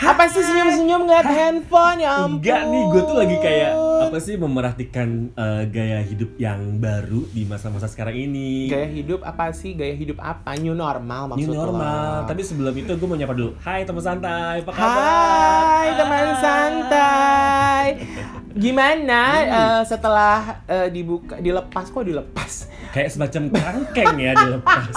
Apa sih senyum-senyum ngeliat handphone ya ampun. Enggak nih, gue tuh lagi kayak apa sih memerhatikan eh, gaya hidup yang baru di masa-masa sekarang ini. Gaya hidup apa sih? Gaya hidup apa? New normal maksud New lo. normal. Tapi sebelum itu gue mau nyapa dulu. Hai teman santai, apa kabar? Hai teman santai. Gimana eh, setelah eh, dibuka dilepas kok dilepas? Kayak semacam kerangkeng ya dilepas.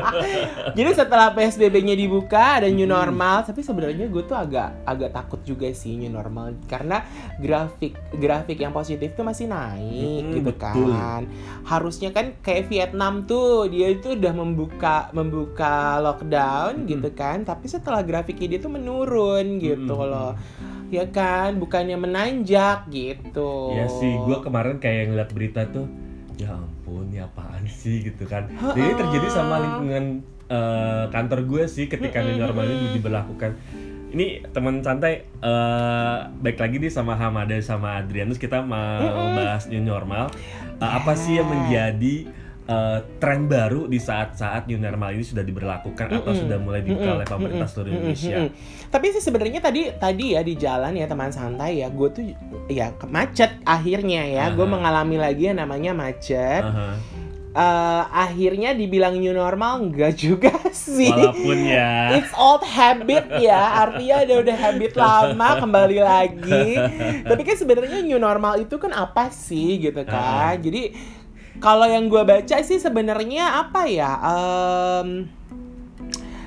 Jadi setelah PSBB-nya dibuka ada new normal, tapi sebenarnya gue tuh agak agak takut juga sih new normal karena grafik grafik yang positif tuh masih naik Mm-mm, gitu betul. kan. Harusnya kan kayak Vietnam tuh dia itu udah membuka membuka lockdown gitu kan, tapi setelah grafiknya dia tuh menurun gitu Mm-mm. loh. Ya kan, bukannya menanjak gitu. Ya sih, gue kemarin kayak ngeliat berita tuh, ya ampun, ya apaan sih gitu kan. Dan ini terjadi sama lingkungan eh, kantor gue sih ketika new normal ini diberlakukan. Ini teman santai, eh baik lagi nih sama Hamada sama Adrianus kita mau bahas new normal. Eh, Apa sih yang menjadi eh, tren baru di saat-saat new normal ini sudah diberlakukan atau sudah mulai dibuka oleh pemerintah seluruh Indonesia? Mm-mm. Tapi sih sebenarnya tadi tadi ya di jalan ya teman santai ya, gue tuh ya macet akhirnya ya, gue Aha. mengalami lagi yang namanya macet. Aha. Eh, akhirnya dibilang new normal enggak juga sih. Walaupun ya. It's old habit ya, artinya udah udah habit lama kembali lagi. Tapi kan sebenarnya new normal itu kan apa sih gitu kan? Jadi kalau yang gue baca sih sebenarnya apa ya? Em,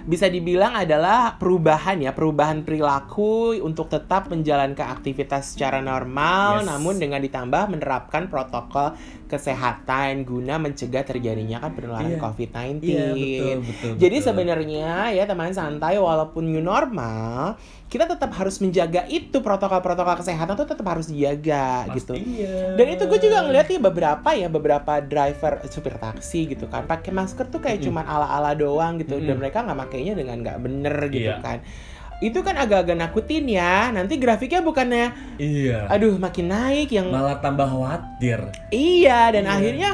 bisa dibilang adalah perubahan ya, perubahan perilaku untuk tetap menjalankan aktivitas secara normal, Yes. namun dengan ditambah menerapkan protokol kesehatan guna mencegah terjadinya kan penularan Iya. COVID-19. Iya, betul, betul. Jadi betul. sebenarnya ya teman santai walaupun new normal, kita tetap harus menjaga itu protokol-protokol kesehatan tuh tetap harus dijaga gitu. Pastinya. Dan itu gue juga ngeliat nih beberapa ya beberapa driver supir taksi gitu kan pakai masker tuh kayak cuman ala-ala doang gitu dan Mm-mm. mereka nggak makainya dengan nggak bener gitu Iya. kan. Itu kan agak-agak nakutin ya. Nanti grafiknya bukannya Iya. aduh makin naik yang Malah tambah khawatir. Iya, dan Iya. akhirnya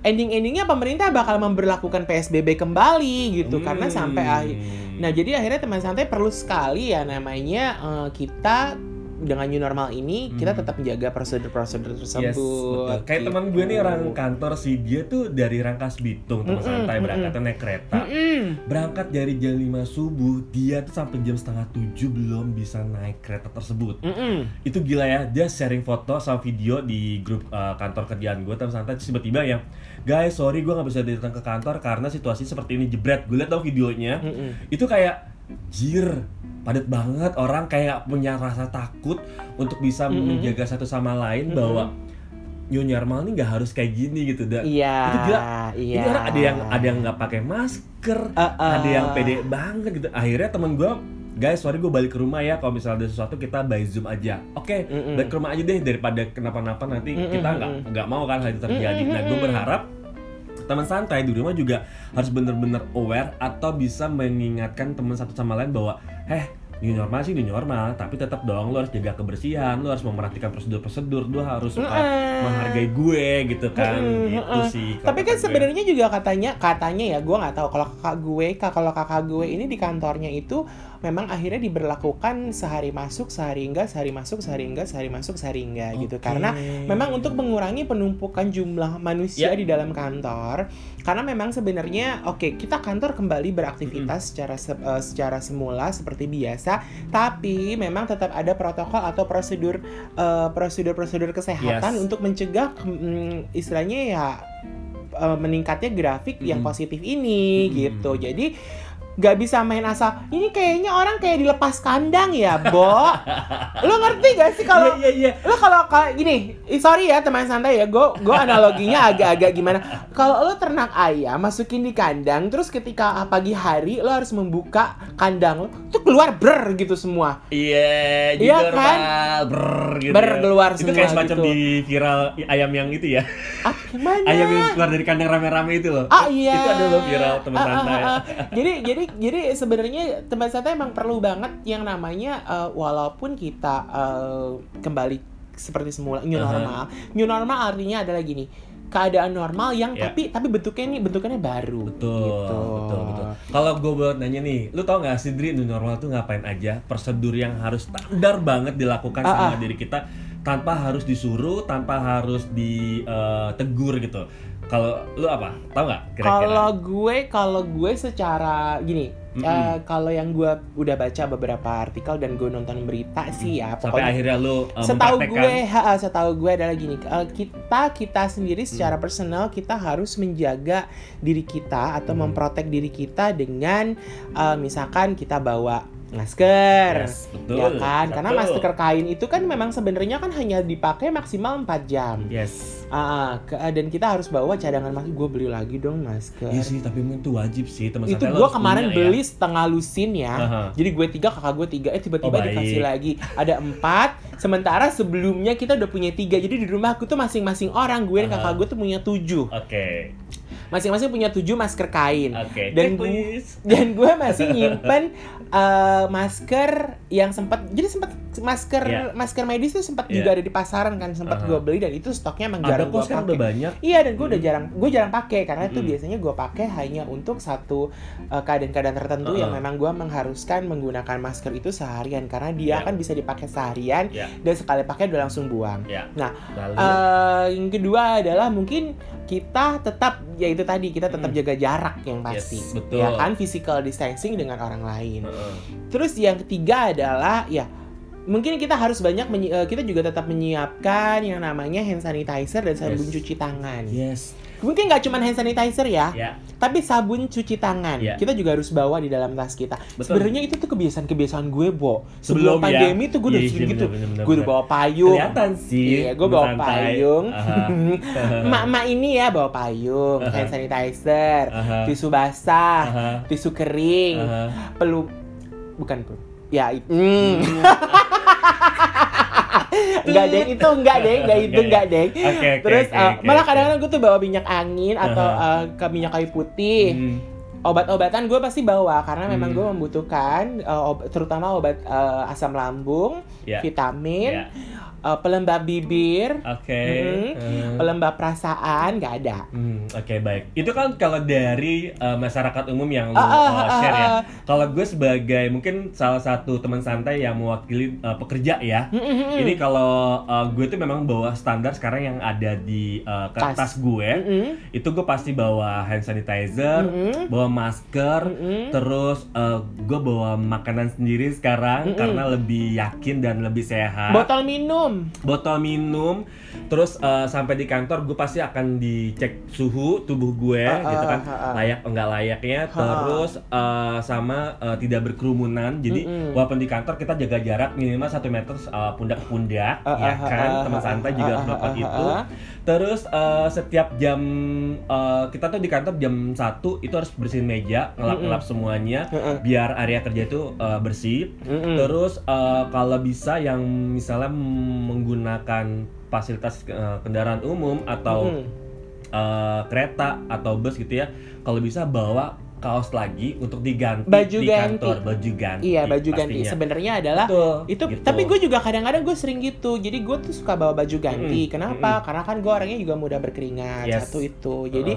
ending-endingnya pemerintah bakal memberlakukan PSBB kembali gitu karena Hmm. sampai akhir. Nah, jadi akhirnya teman santai perlu sekali ya namanya eh, kita dengan new normal ini kita Hmm. tetap menjaga prosedur-prosedur Yes, tersebut. betul. Kayak gitu. teman gue nih orang kantor sih dia tuh dari Rangkas Bitung teman Mm-mm, santai mm-mm. berangkatnya naik kereta. Mm-mm. Berangkat dari jam 5 subuh, dia tuh sampai jam setengah 7 belum bisa naik kereta tersebut. Mm-mm. Itu gila ya, dia sharing foto sama video di grup uh, kantor kerjaan gue teman santai tiba-tiba yang guys sorry gue nggak bisa datang ke kantor karena situasi seperti ini jebret gue liat dong videonya Mm-mm. itu kayak jir padat banget orang kayak punya rasa takut untuk bisa Mm-mm. menjaga satu sama lain Mm-mm. bahwa new normal nih nggak harus kayak gini gitu dan Iya. itu gila Iya. ini orang ada yang ada yang nggak pakai masker Uh-uh. ada yang pede banget gitu akhirnya temen gue guys sorry gue balik ke rumah ya kalau misalnya ada sesuatu kita by zoom aja oke Mm-mm. balik ke rumah aja deh daripada kenapa-napa nanti Mm-mm, kita nggak nggak mau kan hal itu terjadi nah gue berharap teman santai di rumah juga harus bener-bener aware atau bisa mengingatkan teman satu sama lain bahwa heh new normal sih new normal tapi tetap dong lo harus jaga kebersihan lo harus memperhatikan prosedur-prosedur lo harus suka Mm-mm. menghargai gue gitu kan Mm-mm, gitu mm-mm. sih Tapi kan sebenarnya juga katanya katanya ya gue nggak tahu kalau kakak gue kalau kakak gue ini di kantornya itu memang akhirnya diberlakukan sehari masuk sehari enggak sehari masuk sehari enggak sehari masuk sehari enggak gitu Oke. karena memang untuk mengurangi penumpukan jumlah manusia Ya. di dalam kantor karena memang sebenarnya oke kita kantor kembali beraktivitas secara se- eh, secara semula seperti biasa tapi memang tetap ada protokol atau prosedur eh, prosedur-prosedur kesehatan Yes. untuk mencegah mm, istilahnya ya eh, meningkatnya grafik yang positif ini Mm-mm. gitu jadi nggak bisa main asal ini kayaknya orang kayak dilepas kandang ya Bo lo ngerti gak sih kalau iya iya iya lo kalau kayak gini sorry ya teman santai ya gue gue analoginya agak-agak gimana kalau lo ternak ayam masukin di kandang terus ketika pagi hari lo harus membuka kandang lo tuh keluar ber gitu semua Iya, Iya jujur kan? Brrr, gitu. Ber ya. keluar Itu semua kayak semacam gitu. di viral ayam yang itu ya. ah gimana Ayam yang keluar dari kandang rame-rame itu loh. Ah iya. Itu ada loh viral teman Ah, ah, santai. ah, ah. Jadi jadi jadi sebenarnya teman santai emang perlu banget yang namanya eh, walaupun kita eh, kembali seperti semula new normal. New normal artinya adalah gini. keadaan normal yang Ya. tapi tapi bentuknya nih bentukannya baru. Betul, gitu. betul, betul. Kalau gue buat nanya nih, lu tau gak sih Dri, new normal tuh ngapain aja? Prosedur yang harus standar banget dilakukan Ah, sama ah. diri kita tanpa harus disuruh, tanpa harus ditegur gitu. Kalau lu apa? Tau nggak? Kalau gue, kalau gue secara gini, Mm-mm. eh, kalau yang gue udah baca beberapa artikel dan gue nonton berita sih ya, Sampai pokoknya akhirnya lu uh, setahu gue, ha, setahu gue adalah gini, eh, kita kita sendiri secara Hmm. personal kita harus menjaga diri kita atau Hmm. memprotek diri kita dengan eh, misalkan kita bawa masker. Yes, betul. Ya kan, karena Betul. masker kain itu kan memang sebenarnya kan hanya dipakai maksimal 4 jam. Yes. Ah, ke- dan kita harus bawa cadangan masker. Gue beli lagi dong masker. Iya sih, tapi itu wajib sih teman itu gue kemarin punya ya. beli setengah lusin ya. Aha. Jadi gue tiga, kakak gue tiga. Eh tiba-tiba Oh, baik. dikasih lagi ada empat. Sementara sebelumnya kita udah punya tiga. Jadi di rumah aku tuh masing-masing orang gue dan Aha. kakak gue tuh punya tujuh. Oke. Masing-masing punya tujuh masker kain. Oke. Dan Cek, gu- please. Dan gue masih nyimpen eh, masker yang sempat jadi sempat masker Iya. masker medis tuh sempat Iya. juga ada di pasaran kan sempat Aha. gue beli dan itu stoknya emang Ada jarang gue pakai. udah banyak. Iya dan gue udah jarang gue jarang pakai karena itu Mm-mm. biasanya gue pakai hanya untuk satu uh, keadaan-keadaan tertentu yang Uh-uh. memang gue mengharuskan menggunakan masker itu seharian karena dia Ya. kan bisa dipakai seharian Ya. dan sekali pakai udah langsung buang. Ya. Nah, Lalu Eh, yang kedua adalah mungkin kita tetap ya itu tadi kita tetap Mm. jaga jarak yang pasti. Yes, betul. Ya kan physical distancing dengan orang lain. Heeh. Terus yang ketiga adalah ya mungkin kita harus banyak eh, kita juga tetap menyiapkan yang namanya hand sanitizer dan sabun Yes. cuci tangan. Yes. Mungkin nggak cuma hand sanitizer ya, Ya. tapi sabun cuci tangan Ya. kita juga harus bawa di dalam tas kita. Sebenarnya itu tuh kebiasaan-kebiasaan gue, Bo. Sebelum, Sebelum ya. pandemi tuh gue udah sering iya, gitu. bener, bener, Gue udah bener. bawa payung. Kelihatan sih. Iya, gue bawa santai. payung. Mak-mak ini ya bawa payung, Aha. hand sanitizer, Aha. tisu basah, Aha. tisu kering, Aha. peluk bukan peluk. Ya, itu. Hmm. enggak deng itu enggak deng enggak itu Oke. enggak deng Oke, oke, terus oke, uh, oke, malah oke. kadang-kadang gue tuh bawa minyak angin atau uh, ke minyak kayu putih Hmm. obat-obatan gue pasti bawa karena memang Hmm. gue membutuhkan uh, ob- terutama obat uh, asam lambung Ya. vitamin Ya. Uh, pelembab bibir Oke. Mhm. Hmm. pelembab perasaan nggak ada Hmm, Oke baik. Itu kan kalau dari uh, masyarakat umum yang lu Ah, ah, uh, ah, share ya. ah. Kalau gue sebagai mungkin salah satu teman santai yang mewakili uh, pekerja ya. Mm-mm. Ini kalau uh, gue tuh memang bawa standar sekarang yang ada di uh, ke- Tas. gue. Mm-mm. Itu gue pasti bawa hand sanitizer, Mm-mm. bawa masker, Mm-mm. terus uh, gue bawa makanan sendiri sekarang Mm-mm. karena lebih yakin dan lebih sehat. botol minum botol minum terus uh, sampai di kantor gue pasti akan dicek suhu tubuh gue Ah, gitu kan. ah, ah, ah. layak enggak layaknya terus uh, sama uh, tidak berkerumunan. Jadi Mm-mm. walaupun di kantor kita jaga jarak minimal satu meter uh, pundak ke pundak Ah, ya ah, kan. ah, teman ah, santai ah, juga ah, harus melakukan ah, itu ah. terus uh, setiap jam uh, kita tuh di kantor jam satu itu harus bersihin meja ngelap-ngelap semuanya biar area kerja itu uh, bersih. Terus eh, kalau bisa yang misalnya menggunakan fasilitas eh, kendaraan umum atau Mm-mm. eh, kereta atau bus gitu ya, kalau bisa bawa kaos lagi untuk diganti Baju di ganti. kantor, baju ganti. iya baju ganti pastinya. sebenarnya adalah Betul, itu gitu. tapi gue juga kadang-kadang gue sering gitu jadi gue tuh suka bawa baju ganti Mm-mm, kenapa karena kan gue orangnya juga mudah berkeringat Yes. satu itu jadi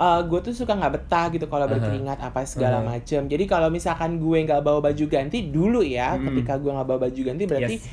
gue tuh suka nggak betah gitu kalau Uh-huh. berkeringat apa segala Uh-huh. macem jadi kalau misalkan gue nggak bawa baju ganti dulu ya Mm-mm. ketika gue nggak bawa baju ganti berarti Yes.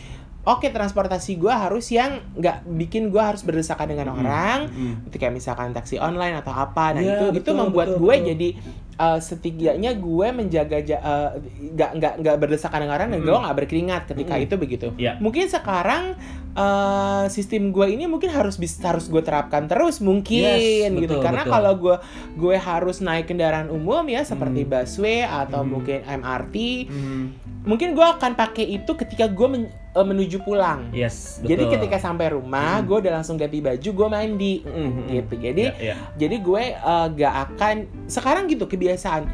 Oke transportasi gue harus yang nggak bikin gue harus berdesakan dengan Mm-mm. orang, itu kayak misalkan taksi online atau apa. Nah Ya, itu itu betul, membuat betul, gue betul. jadi uh, setidaknya gue menjaga ja- uh, nggak nggak nggak berdesakan dengan orang dan Mm-mm. gue nggak berkeringat ketika Mm-mm. itu begitu. Ya. Mungkin sekarang uh, sistem gue ini mungkin harus bisa harus gue terapkan terus mungkin Yes, gitu betul, karena betul. kalau gue gue harus naik kendaraan umum ya seperti Mm. busway atau Mm. mungkin MRT Mm. mungkin gue akan pakai itu ketika gue men- uh, menuju pulang. Yes, betul. Jadi ketika sampai rumah, Hmm. gue udah langsung ganti baju, gue mandi, Mm-mm. gitu. Jadi, Ya, ya. jadi gue uh, gak akan sekarang gitu kebiasaan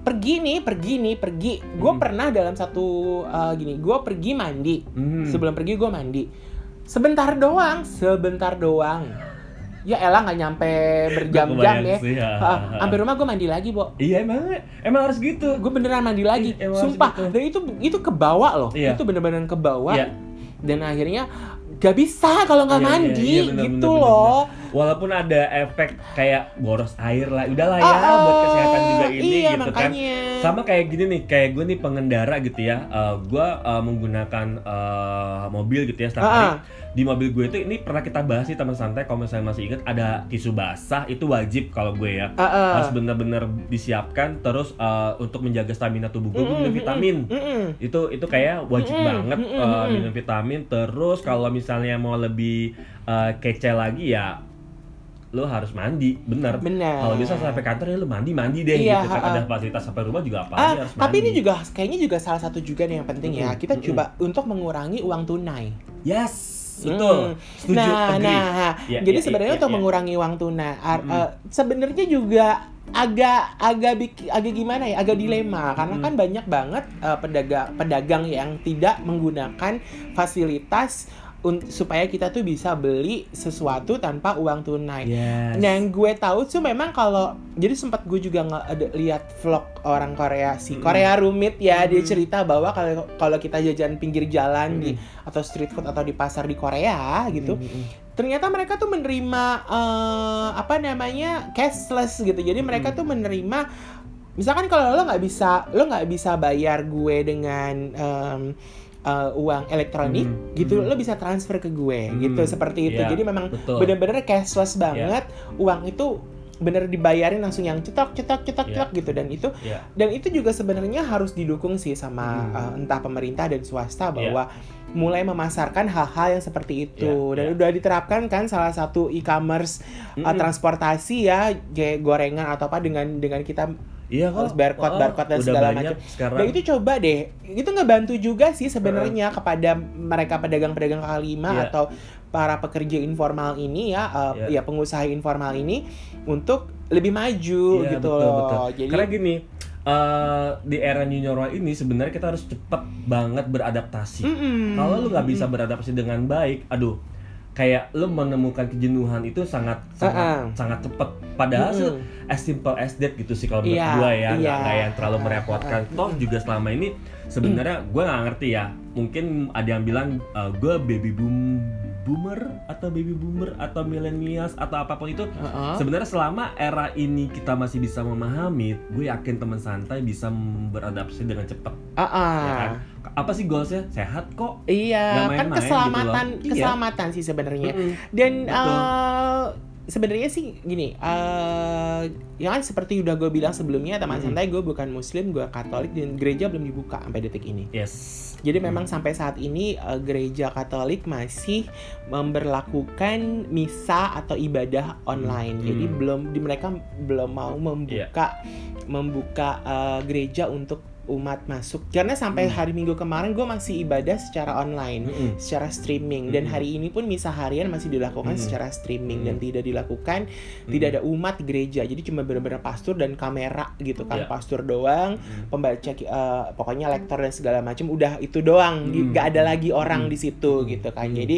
pergi nih, pergi nih, pergi. Gue Hmm. pernah dalam satu uh, gini, gue pergi mandi. Mm. Sebelum pergi gue mandi. Sebentar doang, sebentar doang. Ya elah nggak nyampe berjam-jam ya. sih, ya. Ha, Sampai rumah gue mandi lagi, Bo. Iya emang emang harus gitu. Gue beneran mandi lagi. Iya, Sumpah. gitu. Dan itu itu kebawa loh. Iya. Itu bener-bener kebawa Iya. dan akhirnya gak bisa kalau nggak Iya, iya, mandi iya, bener, gitu bener, bener, loh walaupun ada efek kayak boros air lah udahlah ya Ah, buat kesehatan juga ini iya, gitu kan makanya. sama kayak gini nih kayak gue nih pengendara gitu ya Eh, gue eh, menggunakan eh, mobil gitu ya setiap Ah, hari ah. Di mobil gue itu ini pernah kita bahas sih teman santai kalau misalnya masih ingat ada tisu basah itu wajib kalau gue ya Ah, ah. harus benar-benar disiapkan terus eh, untuk menjaga stamina tubuh gue Mm-mm, minum vitamin Mm-mm. itu itu kayak wajib Mm-mm, banget mm-mm, eh, mm-mm. minum vitamin terus kalau misalnya mau lebih eh, kece lagi ya lo harus mandi bener Benar. kalau bisa sampai kantor ya lo mandi mandi deh Iya, gitu kan ada fasilitas sampai rumah juga apa aja harus tapi ini mandi. juga kayaknya juga salah satu juga nih yang penting ya. Mm-mm, Kita mm-mm. coba untuk mengurangi uang tunai. yes betul Hmm. setuju Nah, agree. nah, Ya, jadi ya, sebenarnya ya, untuk ya. mengurangi uang tunai, ar- Mm-mm. eh, sebenarnya juga agak agak bik- agak gimana ya, agak dilema karena kan banyak banget eh, pedagang pedagang yang tidak menggunakan fasilitas supaya kita tuh bisa beli sesuatu tanpa uang tunai. yes Nah, yang gue tahu tuh memang kalau jadi sempat gue juga nggak lihat vlog orang Korea si Mm-mm. Korea Rumit ya dia Mm. cerita bahwa kalau kalau kita jajan pinggir jalan di Mm-mm. atau street food atau di pasar di Korea gitu Mm-mm. ternyata mereka tuh menerima eh, apa namanya cashless gitu jadi mereka Mm. tuh menerima misalkan kalau lo nggak bisa lo nggak bisa bayar gue dengan em, eh, uang elektronik Mm. gitu Mm. lo bisa transfer ke gue Mm. gitu seperti itu Iya, jadi memang bener-bener cashless banget uang itu bener dibayarin langsung yang cetak cetak cetak Iya. cetak gitu dan itu Iya. dan itu juga sebenarnya harus didukung sih sama Hmm. eh, entah pemerintah dan swasta Iya. bahwa mulai memasarkan hal-hal yang seperti itu Iya, dan iya. udah diterapkan kan salah satu e-commerce eh, Mm-mm. transportasi ya kayak gorengan atau apa dengan dengan kita iya harus kok barcode Oh, barcode dan segala macam sekarang dan itu coba deh itu ngebantu juga sih sebenarnya kepada mereka pedagang-pedagang kaki lima Iya. atau para pekerja informal ini ya eh, Iya. ya pengusaha informal ini untuk lebih maju Iya, gitu betul, loh betul. jadi Karena gini, eh, di era new normal ini sebenarnya kita harus cepet banget beradaptasi. Mm-mm. Kalau lu nggak bisa beradaptasi dengan baik, aduh, kayak lu menemukan kejenuhan itu sangat sangat Uh-uh. sangat cepet. Padahal sih Mm-mm. as simple as that gitu sih kalau menurut Iya, gua ya, nggak iya. nggak yang terlalu merepotkan. Uh-uh. Toh juga selama ini sebenarnya gua nggak ngerti ya. Mungkin ada yang bilang eh, gua baby boom boomer atau baby boomer atau millennials atau apa pun itu Uh-uh. Sebenarnya selama era ini kita masih bisa memahami, gue yakin teman santai bisa beradaptasi dengan cepat. Uh-uh. Ya kan? Apa sih goalsnya? Sehat kok. Iya, kan keselamatan, gitu loh. Iya. keselamatan sih sebenarnya. Mm-mm. Dan Betul. eh, sebenarnya sih gini, eh ya kan seperti udah gue bilang sebelumnya teman Mm-mm. santai gue bukan muslim, gue katolik dan gereja belum dibuka sampai detik ini. Yes. Jadi memang sampai saat ini eh, gereja Katolik masih memberlakukan misa atau ibadah online. Hmm. Jadi belum di mereka belum mau membuka membuka eh, gereja untuk umat masuk. Karena sampai Hmm. hari Minggu kemarin gue masih ibadah secara online Mm-mm. secara streaming dan Mm-mm. hari ini pun misa harian masih dilakukan Mm-mm. secara streaming dan Mm-mm. tidak dilakukan Mm-mm. tidak ada umat gereja jadi cuma benar-benar pastor dan kamera gitu kan Iya. pastor doang Mm. pembaca eh, pokoknya lektor dan segala macam udah itu doang Di- Mm. nggak ada lagi orang Mm. di situ Mm. gitu kan Mm. jadi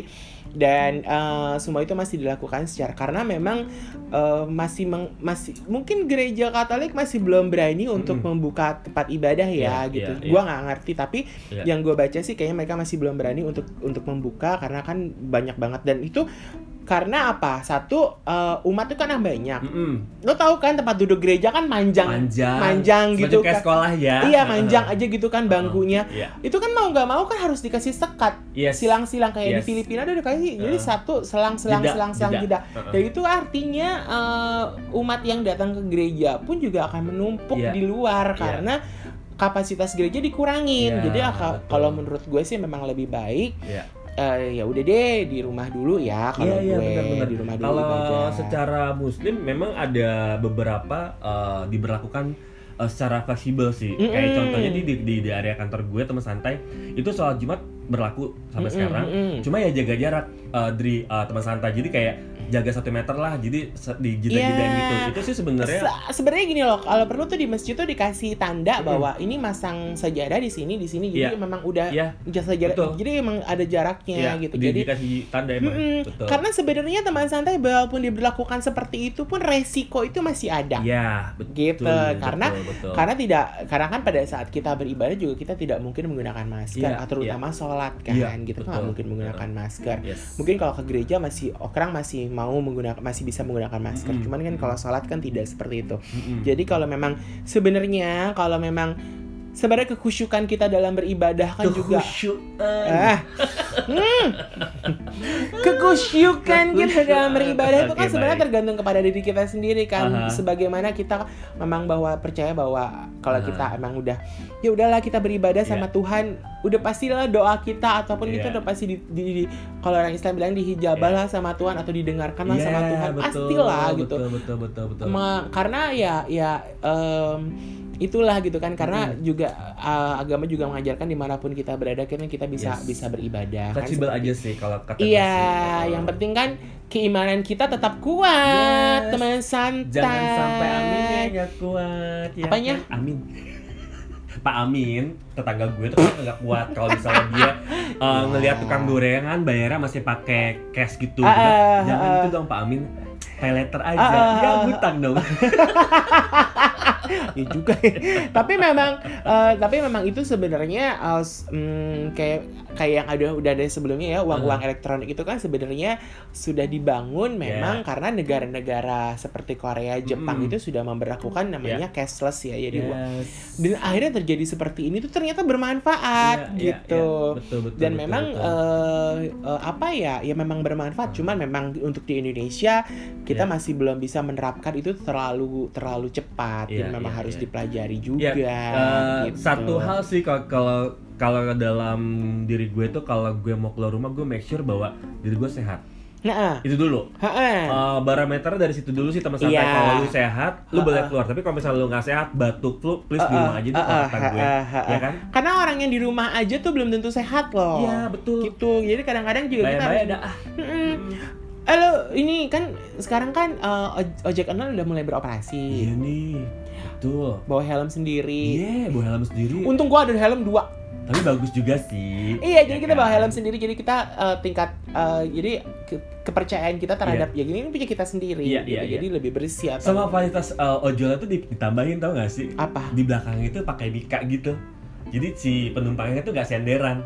dan eh, semua itu masih dilakukan secara karena memang eh, masih meng- masih mungkin gereja Katolik masih belum berani untuk Mm. membuka tempat ibadah ya Iya, gitu iya, gua nggak ngerti tapi Iya. yang gue baca sih kayaknya mereka masih belum berani untuk untuk membuka karena kan banyak banget dan itu karena apa satu eh, umat itu kan yang banyak Mm-mm. lo tahu kan tempat duduk gereja kan manjang Manjang. manjang Semacam gitu kayak kan. sekolah ya. iya manjang aja gitu kan bangkunya Iya. itu kan mau nggak mau kan harus dikasih sekat Yes. silang-silang kayak di Yes. Filipina udah dikasih jadi Uh. satu selang-selang selang-selang jeda. jeda Uh-uh. dan itu artinya eh, umat yang datang ke gereja pun juga akan menumpuk Iya. di luar Iya. karena kapasitas gereja dikurangin Iya, jadi kalau menurut gue sih memang lebih baik Iya. Eh, ya udah deh di rumah dulu ya kalau Iya, iya, gue benar-benar. di rumah dulu Kalau secara muslim memang ada beberapa eh, diberlakukan eh, secara fleksibel sih. Kayak Mm-mm. contohnya di, di di area kantor gue teman santai itu sholat Jumat berlaku sampai Mm-mm, sekarang. mm-mm. Cuma ya jaga jarak eh, dari eh, teman santai. Jadi kayak jaga satu meter lah. Jadi di jeda-jedain Iya. gitu. Itu sih sebenarnya Se- sebenarnya gini loh kalau perlu tuh di masjid tuh dikasih tanda bahwa ini masang sejadah di sini di sini jadi Iya. memang udah Iya, jasa jarak betul. jadi emang ada jaraknya ya, gitu di- jadi dikasih tanda emang. Mm-mm. Betul. karena sebenarnya teman santai walaupun diberlakukan seperti itu pun resiko itu masih ada ya, betul. Gitu, karena- betul, betul. karena tidak karena kan pada saat kita beribadah juga kita tidak mungkin menggunakan masker Iya, terutama sholat kan Iya, gitu kan betul. nggak mungkin menggunakan masker Yes. mungkin kalau ke gereja masih orang masih mau menggunakan masih bisa menggunakan masker. Mm-mm. Cuman kan kalau sholat kan tidak seperti itu. Mm-mm. Jadi kalau memang sebenarnya kalau memang sebenarnya kekhusyukan kita dalam beribadah kan juga ah hmm. kekhusyukan kita dalam beribadah itu kan Oke, sebenarnya tergantung kepada diri kita sendiri kan Aha. sebagaimana kita memang bahwa percaya bahwa kalau Aha. kita emang udah ya udahlah kita beribadah sama Iya. Tuhan udah pastilah doa kita ataupun kita Iya. udah pasti di, di- di- kalau orang Islam bilang dihijabah lah sama Tuhan atau didengarkan lah sama Tuhan betul, pastilah gitu Betul, betul, betul, betul. Ma- karena ya ya em, itulah gitu kan karena juga uh, agama juga mengajarkan di mana pun kita berada kan kita bisa Yes. bisa beribadah kan Fleksibel seperti- aja sih kalau kata Iya, sih. yang penting kan keimanan kita tetap kuat, Yes. teman santai. Jangan sampai aminnya nggak kuat. Ya Apanya? kan? Amin. Pak Amin, tetangga gue tuh kan nggak kuat kalau misalnya dia uh, ngelihat tukang gorengan bayarnya masih pakai cash gitu. Ah, Dia, ah, Jangan ah. gitu dong Pak Amin. Pay letter aja. Ah, Dia ah. ngutang dong. ya juga ya. tapi memang eh, tapi memang itu sebenarnya s- mm, kayak kayak yang ada udah ada sebelumnya ya uang-uang elektronik itu kan sebenarnya sudah dibangun memang Yeah. karena negara-negara seperti Korea, Jepang Mm-mm. itu sudah memberlakukan namanya cashless ya jadi uang. Yes. dan akhirnya terjadi seperti ini tuh ternyata bermanfaat iya, gitu. iya. Betul, betul, dan betul, memang betul. eh, eh, apa ya ya memang bermanfaat cuman memang untuk di Indonesia kita Iya. masih belum bisa menerapkan itu terlalu terlalu cepat. Iya, jadi memang iya, harus iya. dipelajari Ya, juga eh, gitu. satu hal sih kalau kalau dalam diri gue tuh kalau gue mau keluar rumah gue make sure bahwa diri gue sehat. Nah itu dulu. Ha Eh, barometer dari situ dulu sih teman santai. Iya. kalau lu sehat lu boleh keluar. Tapi kalau misalnya lu nggak sehat batuk flu please di rumah aja kata gue. ya kan? Karena orang yang di rumah aja tuh belum tentu sehat loh. Iya betul. Gitu. Jadi kadang-kadang juga kita dah ah. Halo, ini kan sekarang kan eh, oj- ojek online udah mulai beroperasi. iya nih betul Bawa helm sendiri. iya bawa helm sendiri Untung gua ada helm dua. tapi bagus juga sih Iya, jadi Ya kita bawa kan? helm sendiri. Jadi kita eh, tingkat eh, jadi ke- kepercayaan kita terhadap ya gini ini punya kita sendiri. Iya, gitu. iya, iya. Jadi lebih bersih atau sama fasilitas eh, ojolnya tuh di- ditambahin tau gak sih apa? di belakang itu pakai mika gitu jadi si penumpangnya tuh gak senderan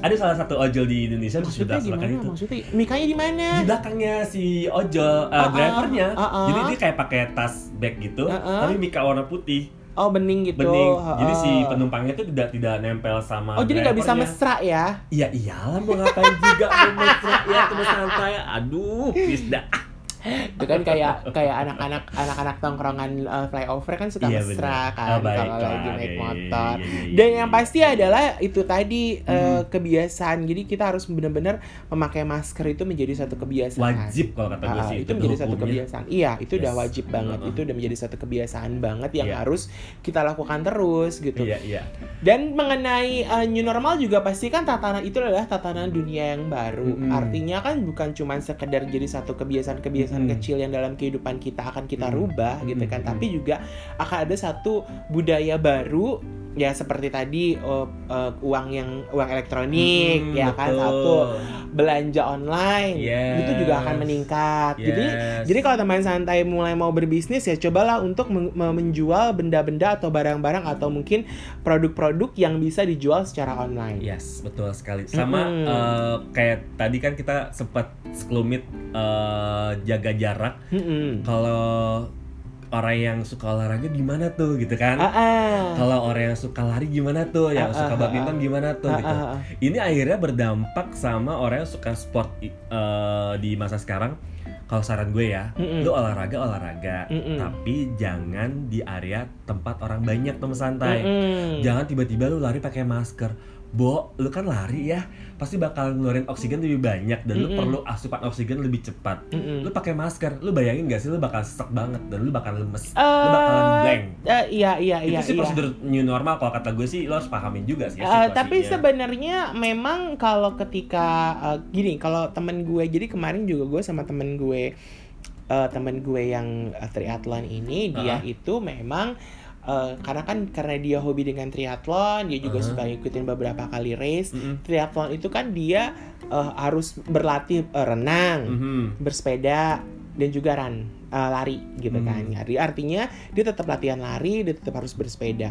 ada salah satu ojol di Indonesia Maksudnya sebelah belakang gimana? itu Maksudnya mikanya di mana? di belakangnya si ojol uh, ah, drivernya ah, ah. jadi dia kayak pakai tas bag gitu Ah, ah. tapi mika warna putih Oh, bening gitu. bening jadi si penumpangnya tuh tidak tidak nempel sama Oh, jadi nggak bisa mesra ya? Iya iyalah mau ngapain juga mau mesra ya teman santai aduh dah itu kan kayak kayak anak-anak anak-anak tongkrongan uh, flyover kan suka Iya, mesra bener. kan Oh, kalau lagi naik Iya, iya, motor. iya, iya, iya, Dan yang pasti adalah itu tadi uh, Hmm. kebiasaan. Jadi kita harus benar-benar memakai masker itu menjadi satu kebiasaan. wajib kalau kata gue Ah, sih itu menjadi satu kebiasaan. Iya, itu udah Yes. wajib banget. Uh-uh. Itu udah menjadi satu kebiasaan banget yang Iya. harus kita lakukan terus gitu. iya iya Dan mengenai uh, new normal juga pasti kan tatanan itu adalah tatanan dunia yang baru. Mm-mm. Artinya kan bukan cuma sekedar jadi satu kebiasaan-kebiasaan Mm-mm. kecil yang dalam kehidupan kita akan kita Mm-mm. rubah gitu kan, Mm-mm. tapi juga akan ada satu budaya baru ya seperti tadi uh, uh, uang yang uang elektronik Mm, ya kan betul. satu belanja online Yes. itu juga akan meningkat. Jadi Yes. jadi kalau teman santai mulai mau berbisnis ya cobalah untuk men- me- menjual benda-benda atau barang-barang atau mungkin produk-produk yang bisa dijual secara online. Yes, betul sekali. Sama Mm-mm. eh, kayak tadi kan kita sempat sekelumit eh, jaga jarak. Mm-mm. Kalau orang yang suka olahraga gimana tuh gitu kan? Ah, ah. Kalau orang yang suka lari gimana tuh? Yang Ah, suka ah, badminton gimana tuh Ah, gitu. ah, ah. Ini akhirnya berdampak sama orang yang suka sport eh, di masa sekarang. Kalau saran gue ya, Mm-mm. lu olahraga olahraga, Mm-mm. tapi jangan di area tempat orang banyak teman santai. Mm-mm. Jangan tiba-tiba lu lari pakai masker. Bo, lu kan lari ya, pasti bakal ngeluarin oksigen lebih banyak dan lu Mm-mm. perlu asupan oksigen lebih cepat. Mm-mm. Lu pakai masker, lu bayangin gak sih lu bakal sesek banget dan lu bakal lemes. Eh, lu bakalan blank. eh, iya iya iya Itu sih iya. prosedur new normal kalau kata gue sih lo harus pahamin juga sih Eh, situasinya. tapi sebenarnya memang kalau ketika eh, gini kalau temen gue jadi kemarin juga gue sama temen gue eh, temen gue yang eh, triathlon ini dia Ah. itu memang eh, karena kan karena dia hobi dengan triathlon dia juga Ah. suka ngikutin beberapa kali race Mm-mm. triathlon itu kan dia eh, harus berlatih eh, renang Mhm. bersepeda dan juga run eh, lari gitu Hmm. kan. Jadi artinya dia tetap latihan lari, dia tetap harus bersepeda.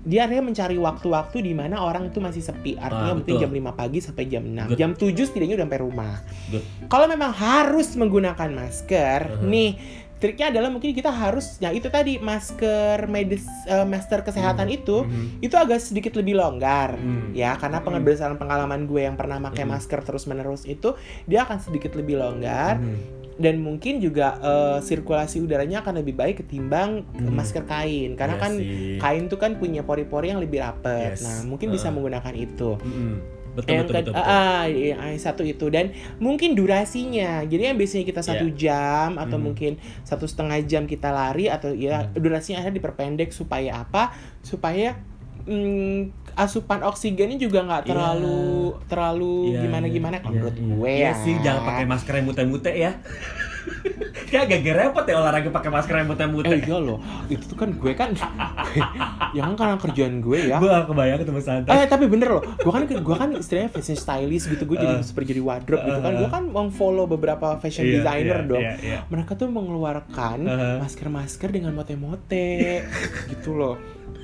dia akhirnya mencari waktu-waktu di mana orang itu masih sepi. Artinya Ah, mungkin betul. jam 5 pagi sampai jam 6. Good. Jam 7 setidaknya udah sampai rumah. Good. Kalau memang harus menggunakan masker, Uh-huh. nih triknya adalah mungkin kita harus ya itu tadi masker medis eh, masker kesehatan itu Mhm. itu agak sedikit lebih longgar Hmm. ya karena Hmm. berdasarkan pengalaman gue yang pernah pakai Hmm. masker terus menerus itu dia akan sedikit lebih longgar Mhm. dan mungkin juga eh, sirkulasi udaranya akan lebih baik ketimbang Hmm. masker kain karena Iya kan kain tuh kan punya pori-pori yang lebih rapet Yes. nah mungkin bisa Uh. menggunakan itu Mhm. Betul, yang betul, ke- betul, betul. ah, iya, yang satu itu dan mungkin durasinya jadi yang biasanya kita satu jam atau Mhm. mungkin satu setengah jam kita lari atau ya Hmm. durasinya akhirnya diperpendek supaya apa supaya mm, asupan oksigennya juga nggak Iya. terlalu terlalu Iya, gimana gimana kalau iya, menurut iya. gue Iya ya sih, jangan pakai masker yang mute-mute ya. Kayak agak repot ya olahraga pakai masker yang mute-mute. eh iya loh itu tuh kan gue kan yang karena kerjaan gue ya Gue kebayang teman santai. Eh tapi bener loh, gue kan gue kan istilahnya fashion stylist gitu, gue jadi Uh. seperti jadi wardrobe gitu kan, gue kan mengfollow beberapa fashion Iya, designer iya, dong. iya, iya. Mereka tuh mengeluarkan Uh-huh. masker-masker dengan mote-mote gitu loh.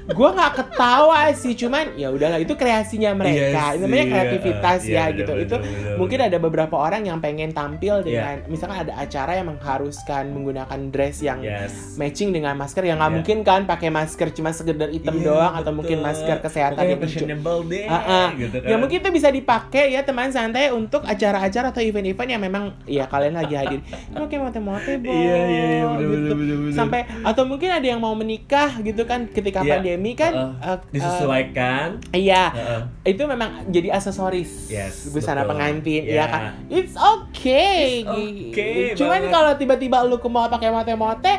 Gue nggak ketawa sih, cuman ya udahlah itu kreasinya mereka, Iya Itu namanya sih, kreativitas iya, ya iya, gitu. bener, itu bener, mungkin bener. ada beberapa orang yang pengen tampil Iya. dengan, misalkan ada acara yang mengharuskan menggunakan dress yang Yes. matching dengan masker yang nggak Iya. mungkin kan pakai masker cuma sekedar hitam Iya, doang atau mungkin masker kesehatan yang fashionable deh Ah, ah. gitu kan. Ya mungkin itu bisa dipakai ya teman santai untuk acara-acara atau event-event yang memang ya kalian lagi hadir. Oke mote-mote bo. Iya, iya, iya, gitu. Sampai atau mungkin ada yang mau menikah gitu kan ketika Iya. Pandemi kan Uh-uh. eh, eh, disesuaikan. Iya, Heeh. itu memang jadi aksesoris Yes, busana betul. pengantin Iya. ya kan. It's okay. It's okay Cuman kalau tiba-tiba lu ke mau pakai mote-mote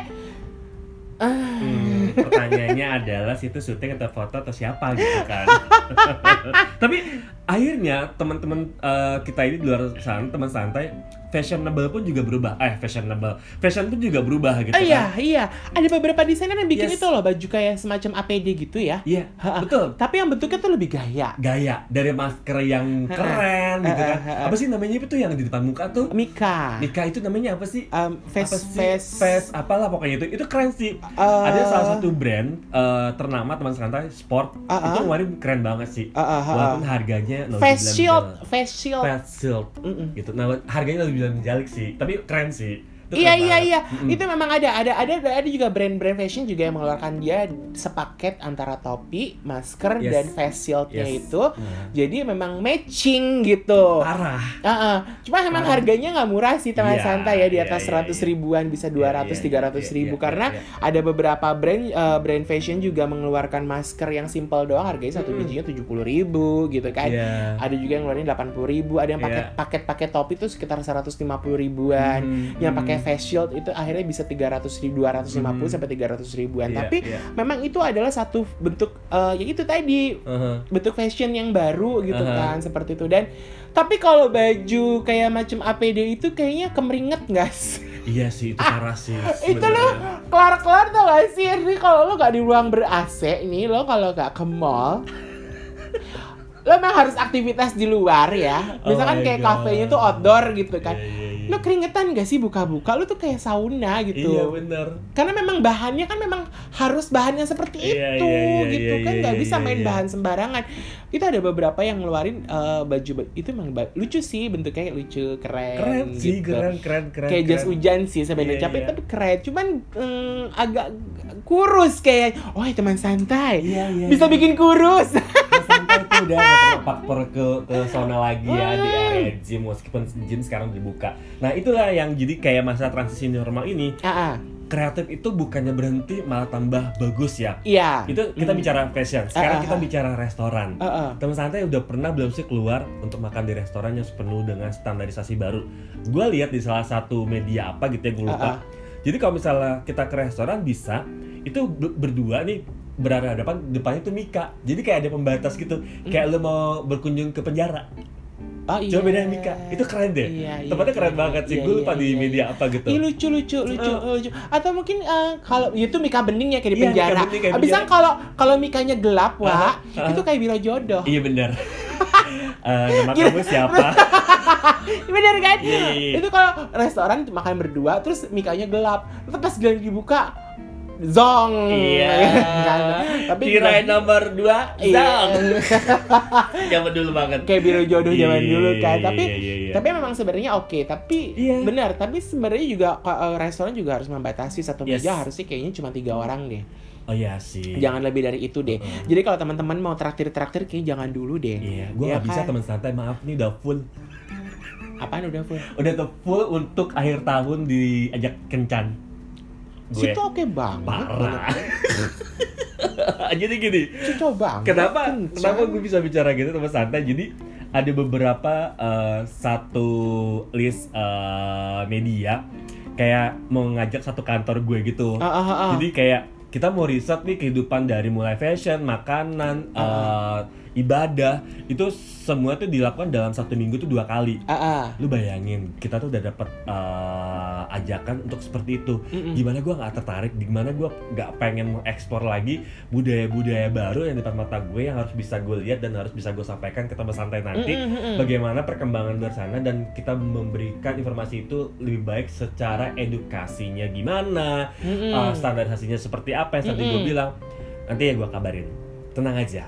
ah, Hmm, pertanyaannya adalah situ syuting atau foto atau siapa gitu kan. Tapi akhirnya teman-teman eh, kita ini di luar sana teman santai fashionable pun juga berubah. Eh fashionable, fashion pun juga berubah gitu Ah, iya, kan. iya. Ada beberapa desainer yang bikin Yes. itu loh baju kayak semacam APD gitu ya. Iya, Ha-ha. betul. Tapi yang bentuknya tuh lebih gaya. Gaya dari masker yang keren gitu kan. Apa sih namanya itu yang di depan muka tuh? Mika. Nika itu namanya apa sih? Um, face, apa sih? face, face apalah pokoknya itu itu keren sih Eh, ada salah satu brand eh, ternama teman santai sport Ah, ah. itu kemarin keren banget sih ah, ah, walaupun harganya no face shield, face shield. face shield. Mm-mm. gitu. Nah harganya lebih bilang menjalik sih. Tapi keren sih Iya iya iya, itu memang ada ada ada ada juga brand-brand fashion juga yang mengeluarkan dia sepaket antara topi, masker Yes. dan face shieldnya Yes. itu. Nah. Jadi memang matching gitu. parah Ah, ah. Cuma memang Parah. harganya nggak murah sih teman Iya, santai ya di iya, atas iya, seratus iya. ribuan bisa 200 iya, 300 iya, ribu iya, karena iya, ada beberapa brand eh, brand fashion juga mengeluarkan masker yang simple doang harganya satu Mm. bijinya tujuh puluh ribu gitu kan. Iya. Ada juga yang ngeluarin delapan puluh ribu, ada yang pakai Iya. paket-paket topi itu sekitar 150 ribuan. Hmm, Yang hmm. Pakai face shield itu akhirnya bisa 300 ribu, 250 Hmm. sampai 300 ribuan. Iya, Tapi iya. memang itu adalah satu bentuk eh, ya itu tadi Uh-huh. bentuk fashion yang baru gitu Aha. kan seperti itu dan tapi kalau baju kayak macam APD itu kayaknya kemeringet nggak sih? iya sih itu parah sih Ah, itu lo kelar-kelar tau gak sih ini kalau lo gak di ruang ber AC nih lo kalau gak ke mall lo emang harus aktivitas di luar ya Oh misalkan my kayak God. kafenya tuh outdoor gitu kan Iya, iya, iya. lo keringetan gak sih buka-buka lo tuh kayak sauna gitu iya bener karena memang bahannya kan memang harus bahannya seperti Iya, itu iya, iya, gitu iya, kan nggak iya, bisa main iya. bahan sembarangan itu ada beberapa yang ngeluarin eh, baju itu emang lucu sih bentuknya lucu keren keren sih gitu. keren keren keren kayak jas hujan sih sebenarnya Iya, tapi iya. tapi keren cuman mm, agak kurus kayak oh teman santai Iya, iya, bisa iya. bikin kurus udah faktor ke ke sauna lagi ya di area gym meskipun gym sekarang dibuka. Nah itulah yang jadi kayak masa transisi normal ini kreatif itu bukannya berhenti malah tambah bagus ya. iya Itu kita Hmm. bicara fashion. Sekarang ah, kita bicara restoran. Ah. Teman santai udah pernah belum sih keluar untuk makan di restoran yang sepenuh dengan standarisasi baru? Gue lihat di salah satu media apa gitu ya gue lupa. Ah. Jadi kalau misalnya kita ke restoran bisa itu ber- berdua nih berada depan depannya tuh Mika. Jadi kayak ada pembatas gitu. Kayak lu mau berkunjung ke penjara. Oh, iya. Coba beda Mika. Itu keren deh. Iya, iya, Tempatnya keren iya, banget sih. iya, Gue iya, lupa di iya, media apa gitu. Ih lucu lucu lucu Uh. lucu. Atau mungkin eh, kalau itu Mika bening ya kayak di Iya, penjara. bening kayak Abis kan kalau kalau Mikanya gelap wah, Ah, ah. itu kayak biro jodoh. Iya benar. Eh, nama Gila. kamu siapa? Bener kan? Iya, iya, iya. Itu kalau restoran makan berdua terus Mikanya gelap. Terus pas giliran dibuka zong. Iya. Kan? Tapi Kirain nomor dua, Iya. Zang. Zaman dulu banget. kayak biru jodoh zaman Iya, dulu kan. iya, Tapi iya, iya, iya. tapi memang sebenarnya oke. Tapi Iya. benar. Tapi sebenarnya juga eh, restoran juga harus membatasi satu Yes. meja harusnya kayaknya cuma tiga orang deh. Oh iya sih. Jangan lebih dari itu deh. Jadi kalau teman-teman mau traktir-traktir kayaknya jangan dulu deh. Iya, gue Iya nggak bisa kan? teman santai. Maaf nih udah full. Apaan udah full? Udah tuh full untuk akhir tahun diajak kencan. Gue Situ oke banget. parah. Jadi gini, Cico banget. kenapa Kencan. kenapa gue bisa bicara gitu teman santai? Jadi ada beberapa eh, satu list eh, media kayak mau ngajak satu kantor gue gitu. Ah, ah, ah, ah. Jadi kayak kita mau riset nih kehidupan dari mulai fashion, makanan, eh, ibadah itu semua tuh dilakukan dalam satu minggu tuh dua kali. Ah, ah. Lu bayangin kita tuh udah dapet eh, ajakan untuk seperti itu. Mm-mm. Gimana gua nggak tertarik? Gimana gua nggak pengen mengekspor lagi budaya-budaya baru yang di depan mata gue yang harus bisa gue lihat dan harus bisa gue sampaikan ke teman santai nanti. Mm-mm, mm-mm. Bagaimana perkembangan luar sana dan kita memberikan informasi itu lebih baik secara edukasinya gimana, uh, standarisasinya seperti apa yang tadi gue bilang nanti ya gue kabarin tenang aja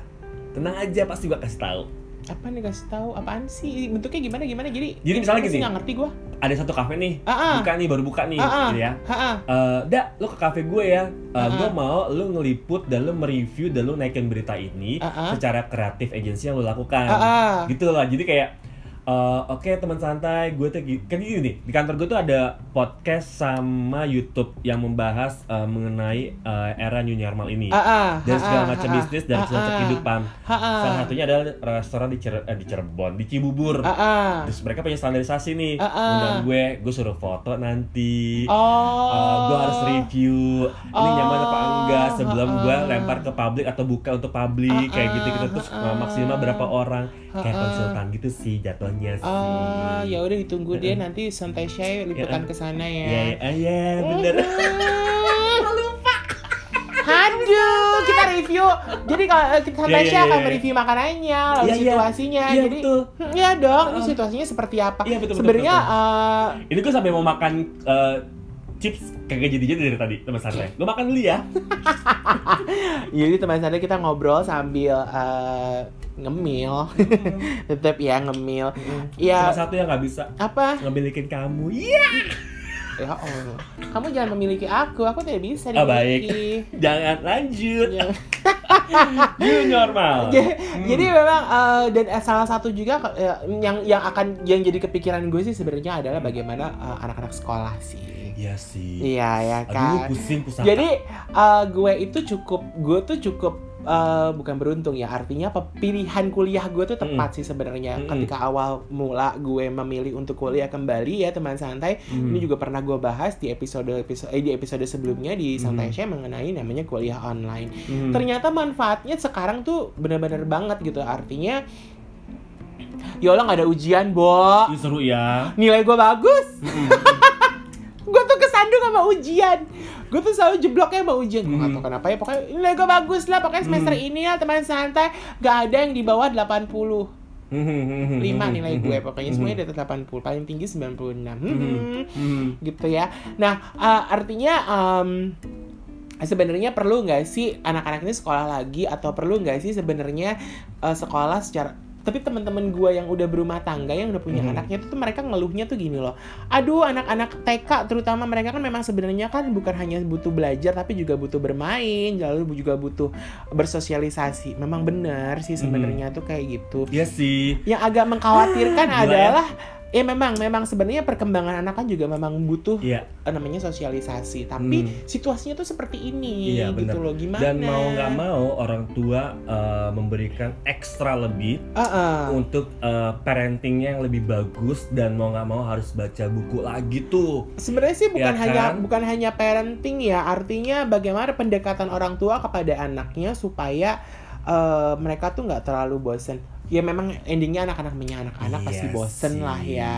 tenang aja pasti gue kasih tahu. Apa nih kasih tahu? Apaan sih? Bentuknya gimana gimana? Jadi Jadi misalnya gini. nggak ngerti gua. ada satu kafe nih ah. buka nih baru buka nih ah gitu ya. Ah ah Eh, dak lo ke kafe gue ya. Ah, ah. gue mau lo ngeliput dan lo mereview dan lo naikin berita ini ah. secara kreatif agensi yang lo lakukan. Ah gitu lah jadi kayak eh, oke teman santai gue tuh kan gini nih di kantor gue tuh ada podcast sama YouTube yang membahas eh, mengenai eh, era new normal ini ah ah dari ah, segala ah, macam bisnis dan segala macam kehidupan. Ah, ah. Salah satunya adalah restoran di, Cire- eh, di Cirebon, di Cibubur. Terus mereka punya standarisasi nih. Undang gue, gue suruh foto nanti. oh Eh, gue harus review ini Oh. nyaman apa enggak sebelum gue lempar ke publik atau buka untuk publik kayak gitu gitu terus eh, maksimal berapa orang kayak konsultan gitu sih jatuhnya sih. Oh, ya udah ditunggu deh nanti santai Shay liputan Ya. ke sana Iya, ya. iya, iya, bener. lupa. Aduh, kita review. Jadi kalau eh, kita santai Iya, iya, Shay akan iya. mereview makanannya, lalu Iya, iya. situasinya. Iya, Jadi, betul. iya dong. Ini Ah. situasinya seperti apa? Iya, betul, betul, Sebenarnya betul, eh, Ini gue sampai mau makan eh, chips kagak jadi-jadi dari tadi teman santai. Gue makan dulu ya. Jadi teman saya kita ngobrol sambil eh, ngemil, tetap ya ngemil. Cuma Ya satu yang nggak bisa apa? ngemilikin kamu. Iya. Ya Allah, kamu jangan memiliki aku, aku tidak bisa Oh, baik. dimiliki. Jangan lanjut. Ya. New normal. Jadi, Hmm. jadi memang eh, dan eh, salah satu juga eh, yang yang akan yang jadi kepikiran gue sih sebenarnya adalah bagaimana eh, anak-anak sekolah sih. Iya sih. Iya ya Aduh, kan. pusing pusaka. Jadi eh, gue itu cukup gue tuh cukup eh, bukan beruntung ya artinya apa pilihan kuliah gue tuh tepat sih sebenarnya Mm-mm. ketika awal mula gue memilih untuk kuliah kembali ya teman santai Hmm. ini juga pernah gue bahas di episode episode eh, di episode sebelumnya di santai Mm. Share mengenai namanya kuliah online Hmm. ternyata manfaatnya sekarang tuh bener-bener banget gitu artinya ya Allah nggak ada ujian bo seru ya. nilai gue bagus Mm-mm. Gue tuh kesandung sama ujian gue tuh selalu jebloknya sama ujian gue nggak Hmm. tahu kenapa ya pokoknya nilai gue bagus lah pokoknya semester Hmm. ini ya teman santai gak ada yang di bawah 80 Hmm. 5 nilai gue pokoknya semuanya di atas 80 paling tinggi 96 Hmm. Hmm. gitu ya nah eh, artinya em, sebenarnya perlu nggak sih anak-anak ini sekolah lagi atau perlu nggak sih sebenarnya eh, sekolah secara tapi teman-teman gue yang udah berumah tangga yang udah punya Mhm. anaknya tuh, tuh mereka ngeluhnya tuh gini loh aduh anak-anak TK terutama mereka kan memang sebenarnya kan bukan hanya butuh belajar tapi juga butuh bermain lalu juga butuh bersosialisasi memang benar sih sebenarnya tuh kayak gitu Iya sih. yang agak mengkhawatirkan ya. adalah ya memang memang sebenarnya perkembangan anak kan juga memang butuh Iya. eh, namanya sosialisasi tapi Hmm. situasinya tuh seperti ini Iya, gitu loh gimana Dan mau nggak mau orang tua eh, memberikan ekstra lebih Ah, ah. untuk eh, parentingnya yang lebih bagus dan mau nggak mau harus baca buku lagi tuh. sebenarnya sih bukan Ya hanya kan? bukan hanya parenting ya artinya bagaimana pendekatan orang tua kepada anaknya supaya eh, mereka tuh nggak terlalu bosen ya memang endingnya anak-anak punya anak-anak pasti Iya bosen sih. lah ya